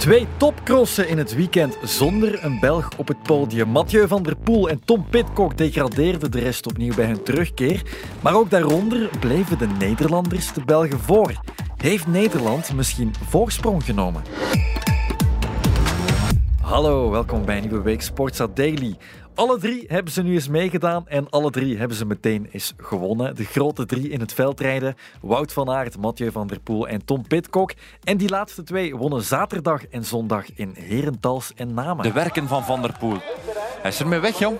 Twee topcrossen in het weekend zonder een Belg op het podium. Mathieu van der Poel en Tom Pitcock degradeerden de rest opnieuw bij hun terugkeer. Maar ook daaronder bleven de Nederlanders de Belgen voor. Heeft Nederland misschien voorsprong genomen? Hallo, welkom bij nieuwe week Sportsa Daily. Alle drie hebben ze nu eens meegedaan en alle drie hebben ze meteen eens gewonnen. De grote drie in het veldrijden, Wout van Aert, Mathieu van der Poel en Tom Pitcock. En die laatste twee wonnen zaterdag en zondag in Herentals en Namen. De werken van Van der Poel. Hij is ermee weg, jong.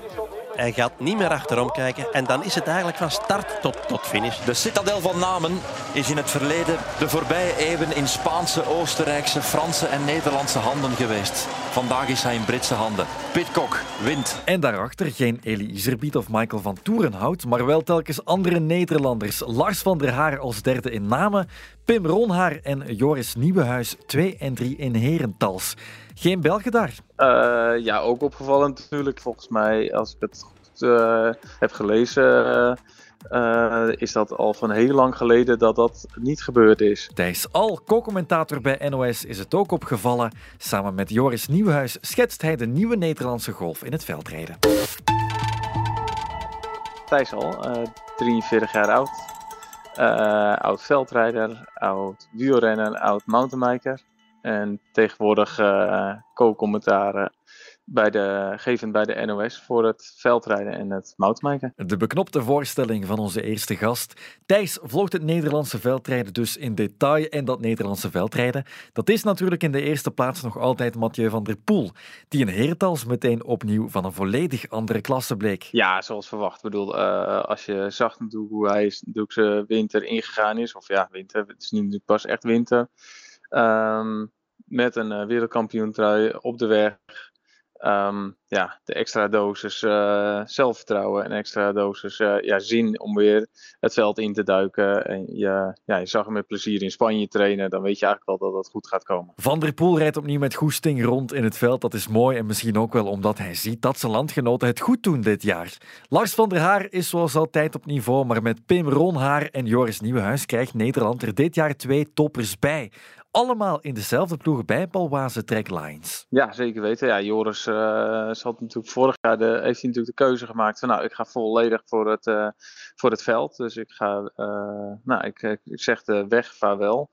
Hij gaat niet meer achterom kijken en dan is het eigenlijk van start tot, tot finish. De citadel van Namen is in het verleden de voorbije eeuwen in Spaanse, Oostenrijkse, Franse en Nederlandse handen geweest. Vandaag is hij in Britse handen. Pitcock wint. En daarachter geen Elie Iserbiet of Michael van Toerenhout, maar wel telkens andere Nederlanders. Lars van der Haar als derde in Namen, Pim Ronhaar en Joris Nieuwenhuis 2 en 3 in Herentals. Geen Belgen daar? Uh, ja, ook opgevallen natuurlijk. Volgens mij, als ik het goed uh, heb gelezen, uh, is dat al van heel lang geleden dat dat niet gebeurd is. Thijs Al, co-commentator bij NOS, is het ook opgevallen. Samen met Joris Nieuwenhuis schetst hij de nieuwe Nederlandse golf in het veldrijden. Thijs Al, 43 jaar oud. Oud veldrijder, oud wielrenner, oud mountainbiker. En tegenwoordig uh, co-commentaren bij de, gevend bij de NOS voor het veldrijden en het mountainbiken. De beknopte voorstelling van onze eerste gast. Thijs volgt het Nederlandse veldrijden dus in detail. En dat Nederlandse veldrijden, dat is natuurlijk in de eerste plaats nog altijd Mathieu van der Poel. Die in Herentals meteen opnieuw van een volledig andere klasse bleek. Ja, zoals verwacht. Ik bedoel, uh, als je zag hoe hij natuurlijk zijn winter ingegaan is. Of ja, winter, het is niet pas echt winter. Um, met een uh, wereldkampioentrui op de weg. Um, ja, de extra dosis uh, zelfvertrouwen en extra dosis uh, ja, zin om weer het veld in te duiken. En je, ja, je zag hem met plezier in Spanje trainen. Dan weet je eigenlijk wel dat het goed gaat komen. Van der Poel rijdt opnieuw met goesting rond in het veld. Dat is mooi en misschien ook wel omdat hij ziet dat zijn landgenoten het goed doen dit jaar. Lars van der Haar is zoals altijd op niveau, maar met Pim Ronhaar en Joris Nieuwenhuis krijgt Nederland er dit jaar twee toppers bij allemaal in dezelfde ploeg bij Balwaze Track Lines. Ja, zeker weten. Ja, Joris uh, zat natuurlijk vorig jaar de, heeft hij natuurlijk de keuze gemaakt van nou, ik ga volledig voor het, uh, voor het veld. Dus ik ga, uh, nou, ik, ik zeg de weg vaarwel.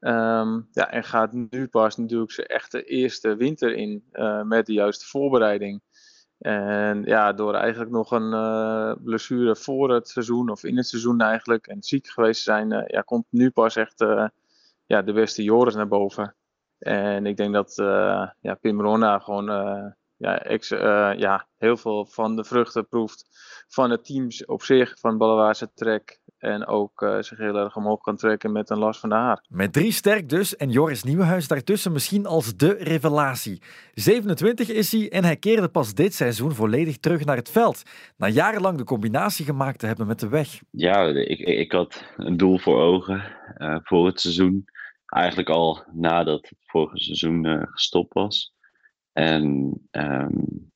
Um, ja, en gaat nu pas natuurlijk zijn echte eerste winter in met de juiste voorbereiding. En ja, door eigenlijk nog een blessure voor het seizoen of in het seizoen eigenlijk en ziek geweest zijn, ja, komt nu pas echt ja, de beste Joris naar boven. En ik denk dat ja, Pim Rona gewoon ja, ex, ja, heel veel van de vruchten proeft van het teams op zich, van Ballewaarse Trek. En ook uh, zich heel erg omhoog kan trekken met een last van de haar. Met drie sterk dus en Joris Nieuwenhuis daartussen misschien als de revelatie. 27 is hij en hij keerde pas dit seizoen volledig terug naar het veld. Na jarenlang de combinatie gemaakt te hebben met de weg. Ja, ik, ik had een doel voor ogen uh, voor het seizoen. Eigenlijk al nadat het vorige seizoen uh, gestopt was. En um,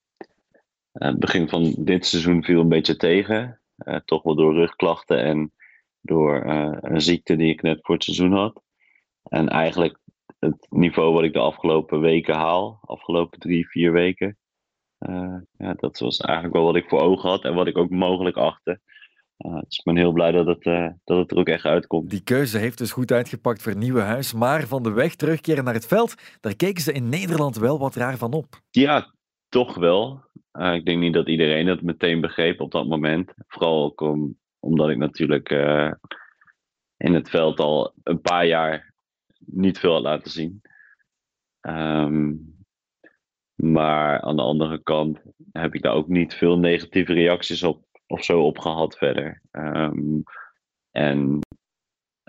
het begin van dit seizoen viel een beetje tegen. Uh, toch wel door rugklachten en door een ziekte die ik net voor het seizoen had. En eigenlijk het niveau wat ik de afgelopen weken haal, afgelopen drie, vier weken. Ja, dat was eigenlijk wel wat ik voor ogen had en wat ik ook mogelijk achtte. Dus ik ben heel blij dat het, dat het er ook echt uitkomt. Die keuze heeft dus goed uitgepakt voor Nieuwe Huis. Maar van de weg terugkeren naar het veld, daar keken ze in Nederland wel wat raar van op. Ja, toch wel. Uh, ik denk niet dat iedereen het meteen begreep op dat moment. Vooral ook om, omdat ik natuurlijk uh, in het veld al een paar jaar niet veel had laten zien. Um, maar aan de andere kant heb ik daar ook niet veel negatieve reacties op of zo op gehad verder. Um, en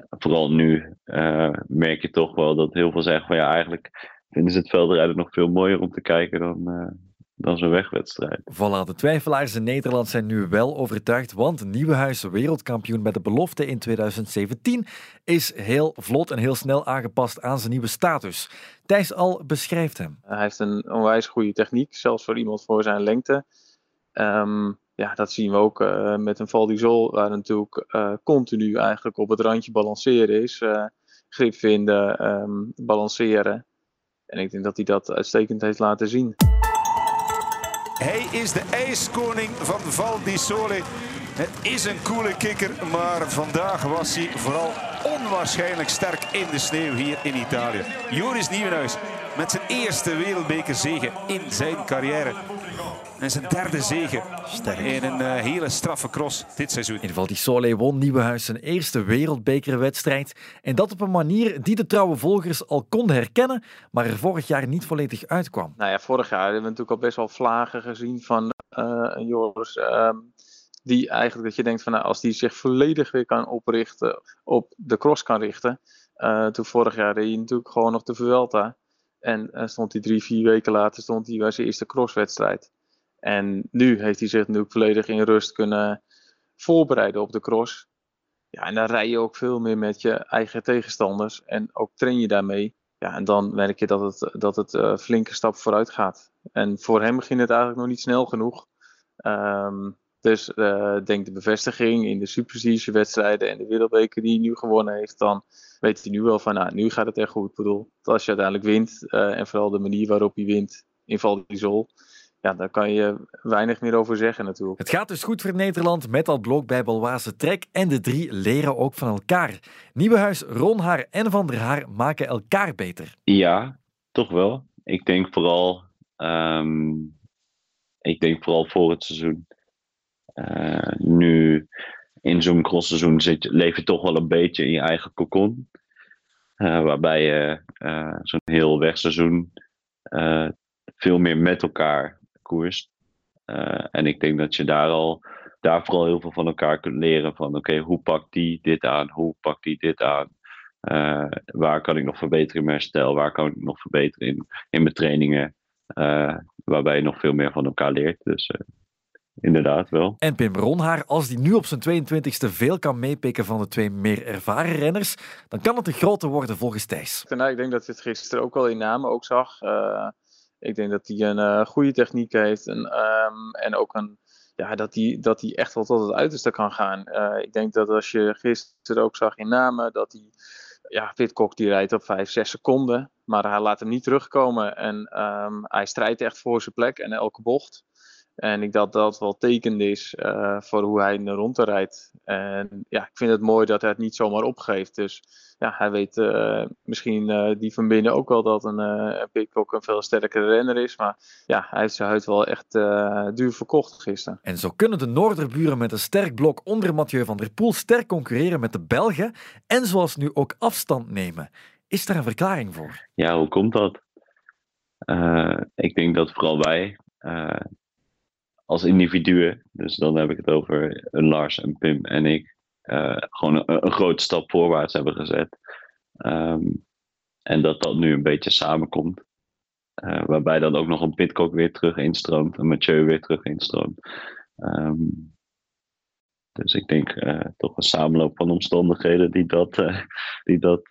vooral nu uh, merk je toch wel dat heel veel zeggen van ja, eigenlijk vinden ze het veldrijden nog veel mooier om te kijken dan, dan zo'n wegwedstrijd. Voilà, de twijfelaars in Nederland zijn nu wel overtuigd, want Nieuwenhuis, wereldkampioen bij de belofte in 2017, is heel vlot en heel snel aangepast aan zijn nieuwe status. Thijs al beschrijft hem. Hij heeft een onwijs goede techniek, zelfs voor iemand voor zijn lengte. Um, ja, dat zien we ook uh, met een Val d'Isol, waar natuurlijk uh, continu eigenlijk op het randje balanceren is. Uh, grip vinden, um, balanceren. En ik denk dat hij dat uitstekend heeft laten zien. Hij is de ijskoning van Val di Sole. Het is een coole kikker, maar vandaag was hij vooral onwaarschijnlijk sterk in de sneeuw hier in Italië. Joris Nieuwenhuis met zijn eerste wereldbekerzege in zijn carrière. En zijn derde zege in een uh, hele straffe cross dit seizoen. In Val di Sole won Nieuwenhuis zijn eerste wereldbekerwedstrijd. En dat op een manier die de trouwe volgers al konden herkennen, maar er vorig jaar niet volledig uitkwam. Nou ja, vorig jaar hebben we natuurlijk al best wel vlagen gezien van uh, Joris. Uh, die eigenlijk dat je denkt van nou, als die zich volledig weer kan oprichten, op de cross kan richten. Uh, toen vorig jaar reed hij natuurlijk gewoon nog de Vuelta. En uh, stond hij drie, vier weken later stond hij bij zijn eerste crosswedstrijd. En nu heeft hij zich natuurlijk volledig in rust kunnen voorbereiden op de cross. Ja, en dan rij je ook veel meer met je eigen tegenstanders. En ook train je daarmee. Ja, en dan merk je dat het, dat het uh, flinke stap vooruit gaat. En voor hem ging het eigenlijk nog niet snel genoeg. Um, dus uh, denk de bevestiging in de Super wedstrijden en de Wereldbeker die hij nu gewonnen heeft, dan weet hij nu wel van, nou, nu gaat het echt goed. Ik bedoel, als je uiteindelijk wint, uh, en vooral de manier waarop hij wint in Val d'Isol, ja, daar kan je weinig meer over zeggen natuurlijk. Het gaat dus goed voor Nederland met dat blok bij Balwaze Trek en de drie leren ook van elkaar. Nieuwenhuis, Ronhaar en Van der Haar maken elkaar beter. Ja, toch wel. Ik denk vooral, um, ik denk vooral voor het seizoen. Uh, nu in zo'n crossseizoen zit, leef je toch wel een beetje in je eigen cocon. Uh, waarbij je uh, zo'n heel wegseizoen veel meer met elkaar koerst. en ik denk dat je daar al daar vooral heel veel van elkaar kunt leren. Van oké, okay, hoe pakt die dit aan? Hoe pakt die dit aan? waar kan ik nog verbeteren in mijn stijl? Waar kan ik nog verbeteren in, in mijn trainingen? waarbij je nog veel meer van elkaar leert. Dus inderdaad wel. En Pim Ronhaar, als die nu op zijn 22e veel kan meepikken van de twee meer ervaren renners, dan kan het een grote worden volgens Thijs. Nou, ik denk dat je het gisteren ook al in namen ook zag. Ik denk dat hij een uh, goede techniek heeft en, um, en ook een, ja, dat hij dat die echt wel tot het uiterste kan gaan. Uh, ik denk dat als je gisteren ook zag in namen, dat hij, ja, Pitcock die rijdt op 5, 6 seconden, maar hij laat hem niet terugkomen en um, hij strijdt echt voor zijn plek en elke bocht. En ik dat dat wel tekend is uh, voor hoe hij in de ronde rijdt. En ja, ik vind het mooi dat hij het niet zomaar opgeeft. Dus ja, hij weet uh, misschien uh, die van binnen ook wel dat een, een Pitcock een veel sterkere renner is. Maar ja, hij heeft zijn huid wel echt duur verkocht gisteren. En zo kunnen de Noorderburen met een sterk blok onder Mathieu van der Poel sterk concurreren met de Belgen. En zoals nu ook afstand nemen. Is daar een verklaring voor? Ja, hoe komt dat? ik denk dat vooral wij als individuen, dus dan heb ik het over een Lars en Pim en ik, uh, gewoon een, grote stap voorwaarts hebben gezet. Um, en dat dat nu een beetje samenkomt. Uh, waarbij dan ook nog een Pitcock weer terug instroomt, een Mathieu weer terug instroomt. Um, dus ik denk toch een samenloop van omstandigheden die dat, die dat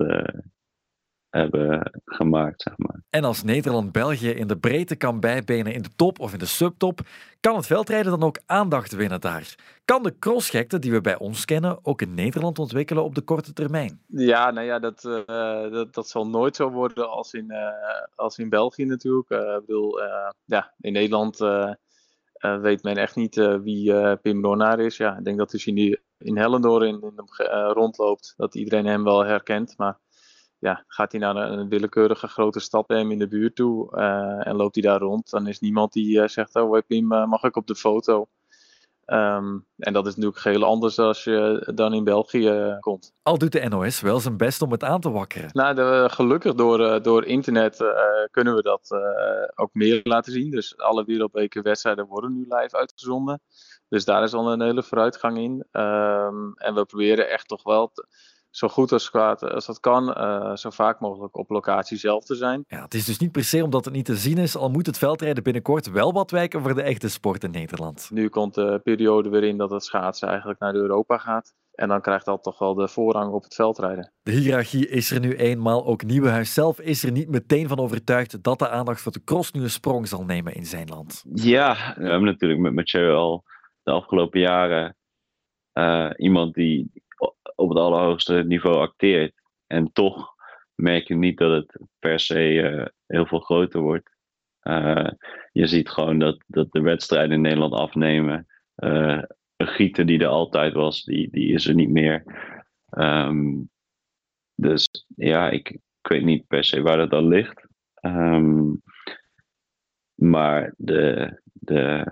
hebben gemaakt. Zeg maar. En als Nederland België in de breedte kan bijbenen in de top of in de subtop, kan het veldrijden dan ook aandacht winnen daar? Kan de crossgekte die we bij ons kennen ook in Nederland ontwikkelen op de korte termijn? Ja, nou ja, dat, uh, dat, dat zal nooit zo worden als in, uh, als in België natuurlijk. Uh, ik bedoel, ja, in Nederland weet men echt niet wie Pim Ronaar is. Ja, ik denk dat als hij nu in Hellendoor in, in rondloopt, dat iedereen hem wel herkent. Maar ja, gaat hij naar een, willekeurige grote stad bij hem in de buurt toe uh, en loopt hij daar rond, dan is niemand die uh, zegt, oh Pim, uh, mag ik op de foto? Um, en dat is natuurlijk heel anders als je dan in België komt. Al doet de NOS wel zijn best om het aan te wakkeren. Nou, de, gelukkig door, door internet kunnen we dat ook meer laten zien. Dus alle wereldbekerwedstrijden worden nu live uitgezonden. Dus daar is al een hele vooruitgang in. Um, en we proberen echt toch wel... Te, zo goed als kwaad als dat kan, uh, zo vaak mogelijk op locatie zelf te zijn. Ja, het is dus niet per se omdat het niet te zien is, al moet het veldrijden binnenkort wel wat wijken voor de echte sport in Nederland. Nu komt de periode weer in dat het schaatsen eigenlijk naar Europa gaat. En dan krijgt dat toch wel de voorrang op het veldrijden. De hiërarchie is er nu eenmaal. Ook Nieuwenhuis zelf is er niet meteen van overtuigd dat de aandacht voor de cross nu een sprong zal nemen in zijn land. Ja, we hebben natuurlijk met Mathieu al de afgelopen jaren uh, iemand die op het allerhoogste niveau acteert. En toch merk je niet dat het per se heel veel groter wordt. je ziet gewoon dat, dat de wedstrijden in Nederland afnemen. een gieten die er altijd was, die, die is er niet meer. Ehm, dus ja, ik, ik weet niet per se waar dat dan ligt. Ehm, maar de, de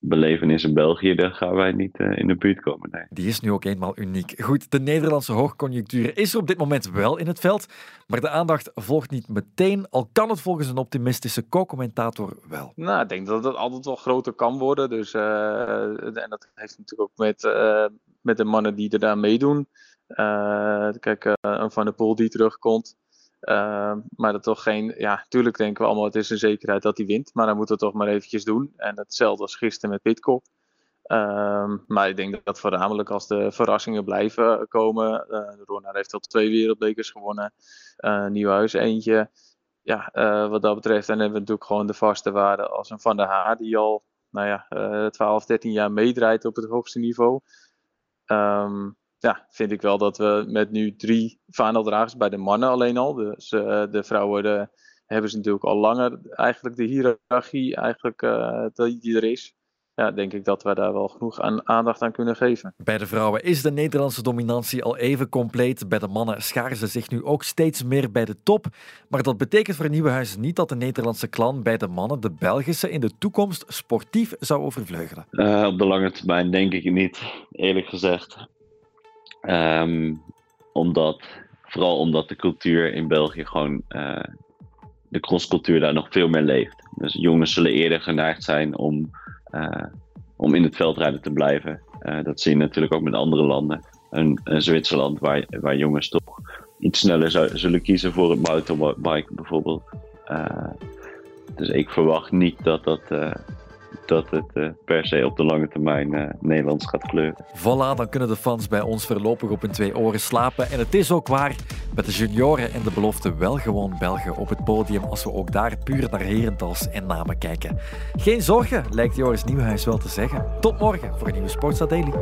belevenis in België, daar gaan wij niet uh, in de buurt komen. Nee. Die is nu ook eenmaal uniek. Goed, de Nederlandse hoogconjunctuur is er op dit moment wel in het veld, maar de aandacht volgt niet meteen, al kan het volgens een optimistische co-commentator wel. Nou, ik denk dat het altijd wel groter kan worden. Dus, uh, en dat heeft natuurlijk ook met, uh, met de mannen die er daar meedoen. kijk, een Van der Poel die terugkomt. Uh, maar dat toch geen, ja, natuurlijk denken we allemaal, het is een zekerheid dat hij wint. Maar dan moeten we het toch maar eventjes doen. En hetzelfde als gisteren met Pitcock. Uh, maar ik denk dat voornamelijk als de verrassingen blijven komen. Uh, Ronald heeft al twee wereldbekers gewonnen. Uh, Nieuwhuis eentje. Ja, uh, wat dat betreft. dan hebben we natuurlijk gewoon de vaste waarde als een Van der Haar. Die al, nou ja, 12, 13 jaar meedraait op het hoogste niveau. Um, ja, vind ik wel dat we met nu drie vaandeldragers bij de mannen alleen al. Dus uh, de vrouwen de, hebben ze natuurlijk al langer eigenlijk de hiërarchie eigenlijk, uh, die er is. Ja, denk ik dat we daar wel genoeg aan, aandacht aan kunnen geven. Bij de vrouwen is de Nederlandse dominantie al even compleet. Bij de mannen scharen ze zich nu ook steeds meer bij de top. Maar dat betekent voor Nieuwenhuis niet dat de Nederlandse klan bij de mannen de Belgische in de toekomst sportief zou overvleugelen. Uh, op de lange termijn denk ik niet, eerlijk gezegd. Um, omdat, vooral omdat de cultuur in België gewoon, uh, de crosscultuur daar nog veel meer leeft. Dus jongens zullen eerder geneigd zijn om, uh, om in het veldrijden te blijven. Uh, dat zie je natuurlijk ook met andere landen. Een, Zwitserland waar, waar jongens toch iets sneller zou, zullen kiezen voor het mountainbike bijvoorbeeld. dus ik verwacht niet dat dat dat het uh, per se op de lange termijn uh, Nederlands gaat kleuren. Voilà, dan kunnen de fans bij ons voorlopig op hun twee oren slapen. En het is ook waar, met de junioren en de belofte wel gewoon Belgen op het podium als we ook daar puur naar herentals en namen kijken. Geen zorgen, lijkt Joris Nieuwenhuis wel te zeggen. Tot morgen voor een nieuwe Sportsa Daily.